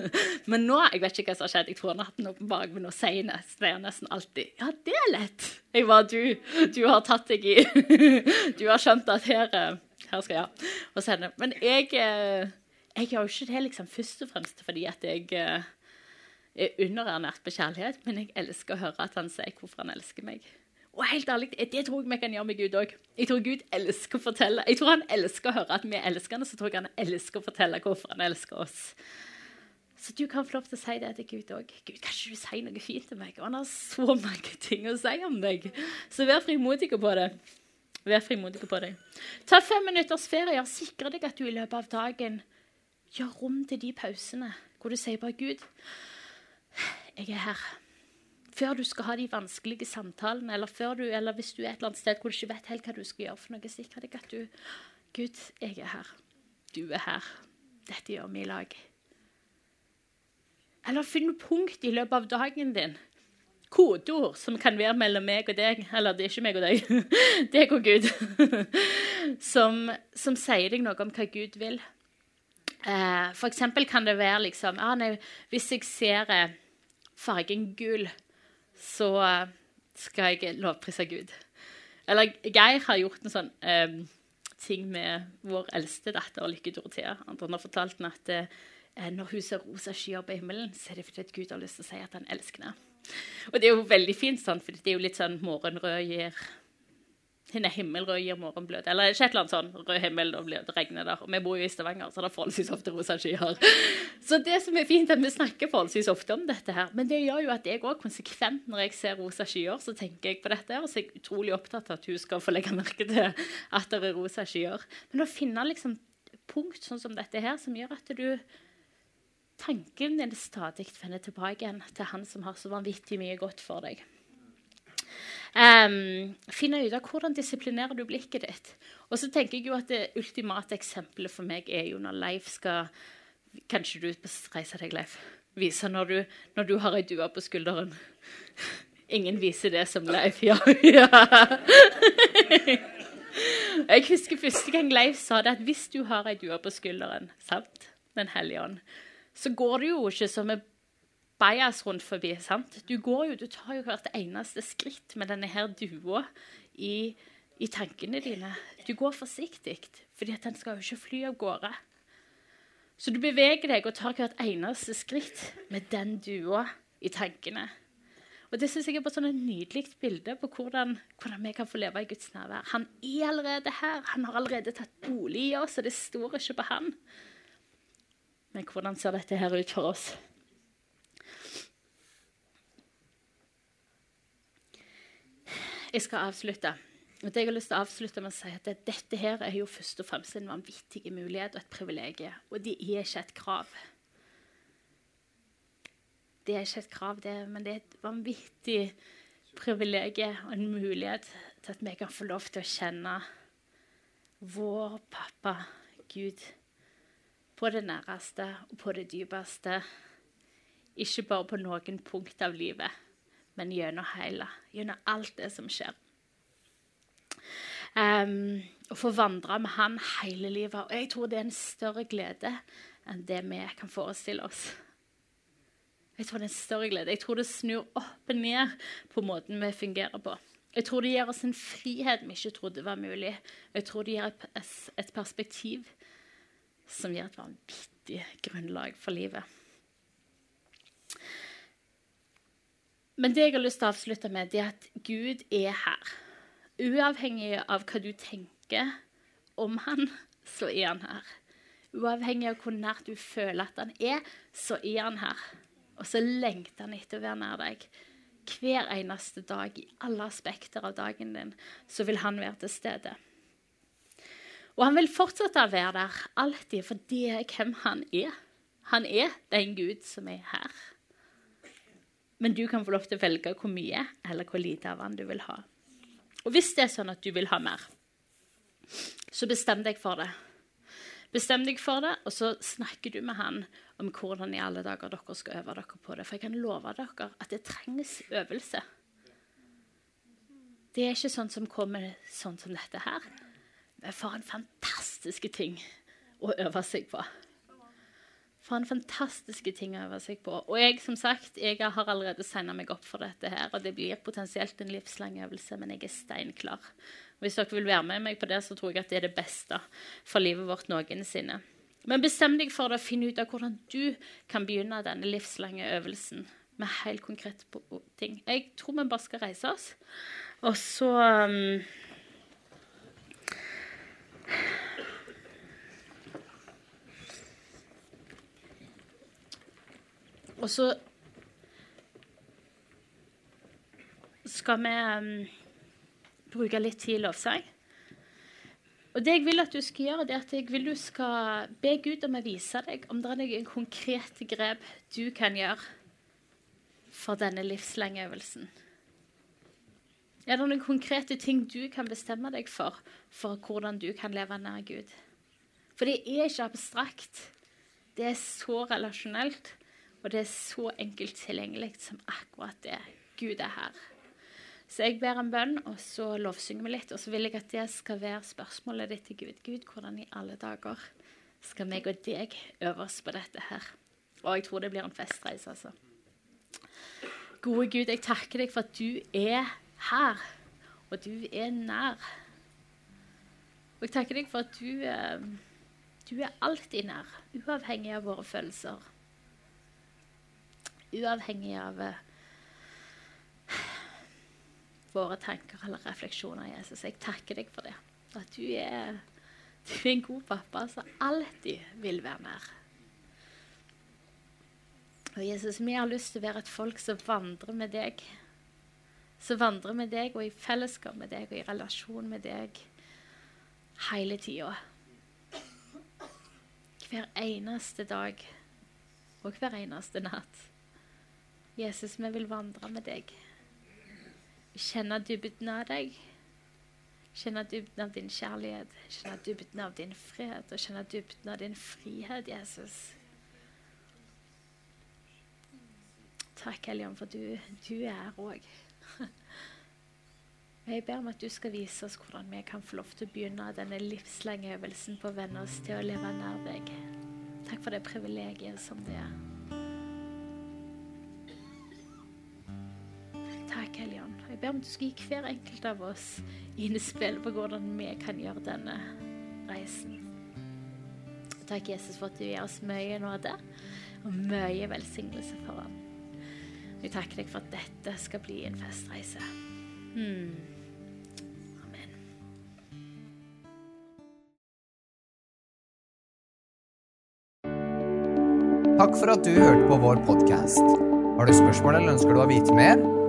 Men nå jeg vet ikke hva som har skjedd. Jeg tror han har hatt noe på bakgrunn senest. sier nesten, nesten alltid 'Ja, det er lett'. Jeg var du. Du har tatt deg i Du har skjønt at her, eh, her skal jeg og sende. Men jeg, eh, jeg gjør jo ikke det liksom først og fremst fordi at jeg eh, er underernært på kjærlighet, men jeg elsker å høre at han sier hvorfor han elsker meg. Og helt ærlig, Det tror jeg vi kan gjøre med Gud òg. Jeg tror Gud elsker å fortelle. Jeg tror han elsker å høre at vi han, og så tror jeg han elsker å fortelle hvorfor han elsker oss. Så du kan få lov til å si det til Gud òg. Gud, kan ikke du si noe fint til meg? Og han har så mange ting å si om deg. Så vær frimodig på det. Vær frimodig på det. Ta fem minutters ferie. Sikre deg at du i løpet av dagen gjør rom til de pausene hvor du sier bare Gud, jeg er her. Før du skal ha de vanskelige samtalene, eller, du, eller hvis du er et eller annet sted hvor du ikke vet helt hva du skal gjøre for noe, sikre deg at du Gud, jeg er her. Du er her. Dette gjør vi i lag. Eller finn punkt i løpet av dagen din. Kodeord som kan være mellom meg og deg. Eller det er ikke meg og deg. deg og Gud. som, som, sier deg noe om hva Gud vil. Eh, for eksempel kan det være liksom ah, nei, Hvis jeg ser eh, fargen gul, så eh, skal jeg lovprise Gud. Eller Geir har gjort en sånn um, ting med vår eldste datter, Lykke Dorothea. Andre har fortalt henne at uh, når hun ser rosa skyer på himmelen, så er det fordi Gud har lyst til å si at han elsker henne. Og det er jo veldig fint, sånn, for det er jo litt sånn morgenrød gir henne himmelrød gir morgenbløt. Eller ikke et eller annet sånn rød himmel, blir det regner der. Og vi bor jo i Stavanger, så det er forholdsvis ofte rosa skyer. Så det som er fint, er at vi snakker forholdsvis ofte om dette her. Men det gjør jo at jeg òg konsekvent, når jeg ser rosa skyer, så tenker jeg på dette her. Og så er jeg utrolig opptatt av at hun skal få legge merke til at det er rosa skyer. Men å finne liksom punkt sånn som dette her, som gjør at du Tanken din stadig vender tilbake igjen til han som har så vanvittig mye godt for deg. Um, finne ut av hvordan disiplinerer du blikket ditt. Og så tenker jeg jo at Det ultimate eksempelet for meg er jo når Leif skal Kanskje du reiser deg, Leif? Vise når du, når du har ei due på skulderen. Ingen viser det som Leif. Ja. ja. Jeg husker første gang Leif sa det, at hvis du har ei due på skulderen, sant, Den hellige ånd, så går det jo ikke som med bajas rundt forbi. sant? Du går jo, du tar jo hvert eneste skritt med denne her dua i, i tankene dine. Du går forsiktig, fordi at den skal jo ikke fly av gårde. Så du beveger deg og tar hvert eneste skritt med den dua i tankene. Og Det synes jeg er bare sånn et nydelig bilde på hvordan, hvordan, vi kan få leve i Guds nærvær. Han er allerede her. Han har allerede tatt bolig i oss, og det står ikke på han. Men hvordan ser dette her ut for oss? Jeg skal avslutte. det jeg har lyst til å avslutte med å si at Dette her er jo først og fremst en vanvittig mulighet og et privilegium. Og det er ikke et krav. Det er ikke et krav, det, men det er et vanvittig privilegium og en mulighet til at vi kan få lov til å kjenne vår pappa Gud på det næreste og på det dypeste. Ikke bare på noen punkt av livet, men gjennom hele. Gjennom alt det som skjer. Um, å få vandre med han hele livet. Og jeg tror det er en større glede enn det vi kan forestille oss. Jeg tror det er en større glede. Jeg tror det snur opp og ned på måten vi fungerer på. Jeg tror det gir oss en frihet vi ikke trodde var mulig. Jeg tror det gir et, perspektiv som gir et vanvittig grunnlag for livet. Men det jeg har lyst til å avslutte med, det er at Gud er her. Uavhengig av hva du tenker om han, så er han her. Uavhengig av hvor nært du føler at han er, så er han her. Og så lengter han etter å være nær deg. Hver eneste dag, i alle aspekter av dagen din, så vil han være til stede. Og han vil fortsette å være der alltid, for det er hvem han er. Han er den Gud som er her. Men du kan få lov til å velge hvor mye eller hvor lite av vann du vil ha. Og hvis det er sånn at du vil ha mer, så bestem deg for det. Bestem deg for det, og så snakker du med han om hvordan i alle dager dere skal øve dere på det. For jeg kan love dere at det trengs øvelse. Det er ikke sånn som kommer sånn som dette her. Men for en fantastisk ting å øve seg på. For en fantastiske ting å øve seg på. Og jeg som sagt, jeg har allerede signa meg opp for dette. her, og Det blir potensielt en livslang øvelse, men jeg er steinklar. Hvis dere vil være med meg på det, så tror jeg at det er det beste for livet vårt noensinne. Men bestem deg for å finne ut av hvordan du kan begynne denne livslange øvelsen med helt konkrete ting. Jeg tror vi bare skal reise oss, og så um Og så skal vi um, bruke litt tid i lovsang. Og det jeg vil at du skal gjøre, det er at jeg vil du skal be Gud om å vise deg om det er noen konkrete grep du kan gjøre for denne livslange øvelsen. Er det noen konkrete ting du kan bestemme deg for for hvordan du kan leve nær Gud? For det er ikke abstrakt. Det er så relasjonelt. Og det er så enkelt tilgjengelig som akkurat det. Gud er her. Så jeg ber en bønn, og så lovsynger vi litt. Og så vil jeg at det skal være spørsmålet ditt til Gud. Gud, hvordan i alle dager skal meg og deg øve på dette her? Og jeg tror det blir en festreise, altså. Gode Gud, jeg takker deg for at du er her, og du er nær. Og jeg takker deg for at du, eh, du er alltid nær, uavhengig av våre følelser uavhengig av uh, våre tanker eller refleksjoner. Jesus. Jeg takker deg for det. At du er, du er en god pappa som alltid vil være mer. Og Jesus, vi har lyst til å være et folk som vandrer med deg. Som vandrer med deg og i fellesskap med deg og i relasjon med deg hele tida. Hver eneste dag og hver eneste natt. Jesus, vi vil vandre med deg. Kjenne dybden av deg. Kjenne dybden av din kjærlighet, kjenne dybden av din fred og kjenne dybden av din frihet, Jesus. Takk, Helligånd, for du, du er her òg. Jeg ber om at du skal vise oss hvordan vi kan få lov til å begynne denne livslange øvelsen på å venne oss til å leve nær deg. Takk for det privilegiet som det er. Jeg ber om du skal gi hver enkelt av oss innspill på hvordan vi kan gjøre denne reisen. Takk, Jesus, for at du gir oss mye nåde og mye velsignelse foran. Jeg takker deg for at dette skal bli en festreise. Hmm. Takk for at du hørte på vår podkast. Har du spørsmål eller ønsker du å vite mer?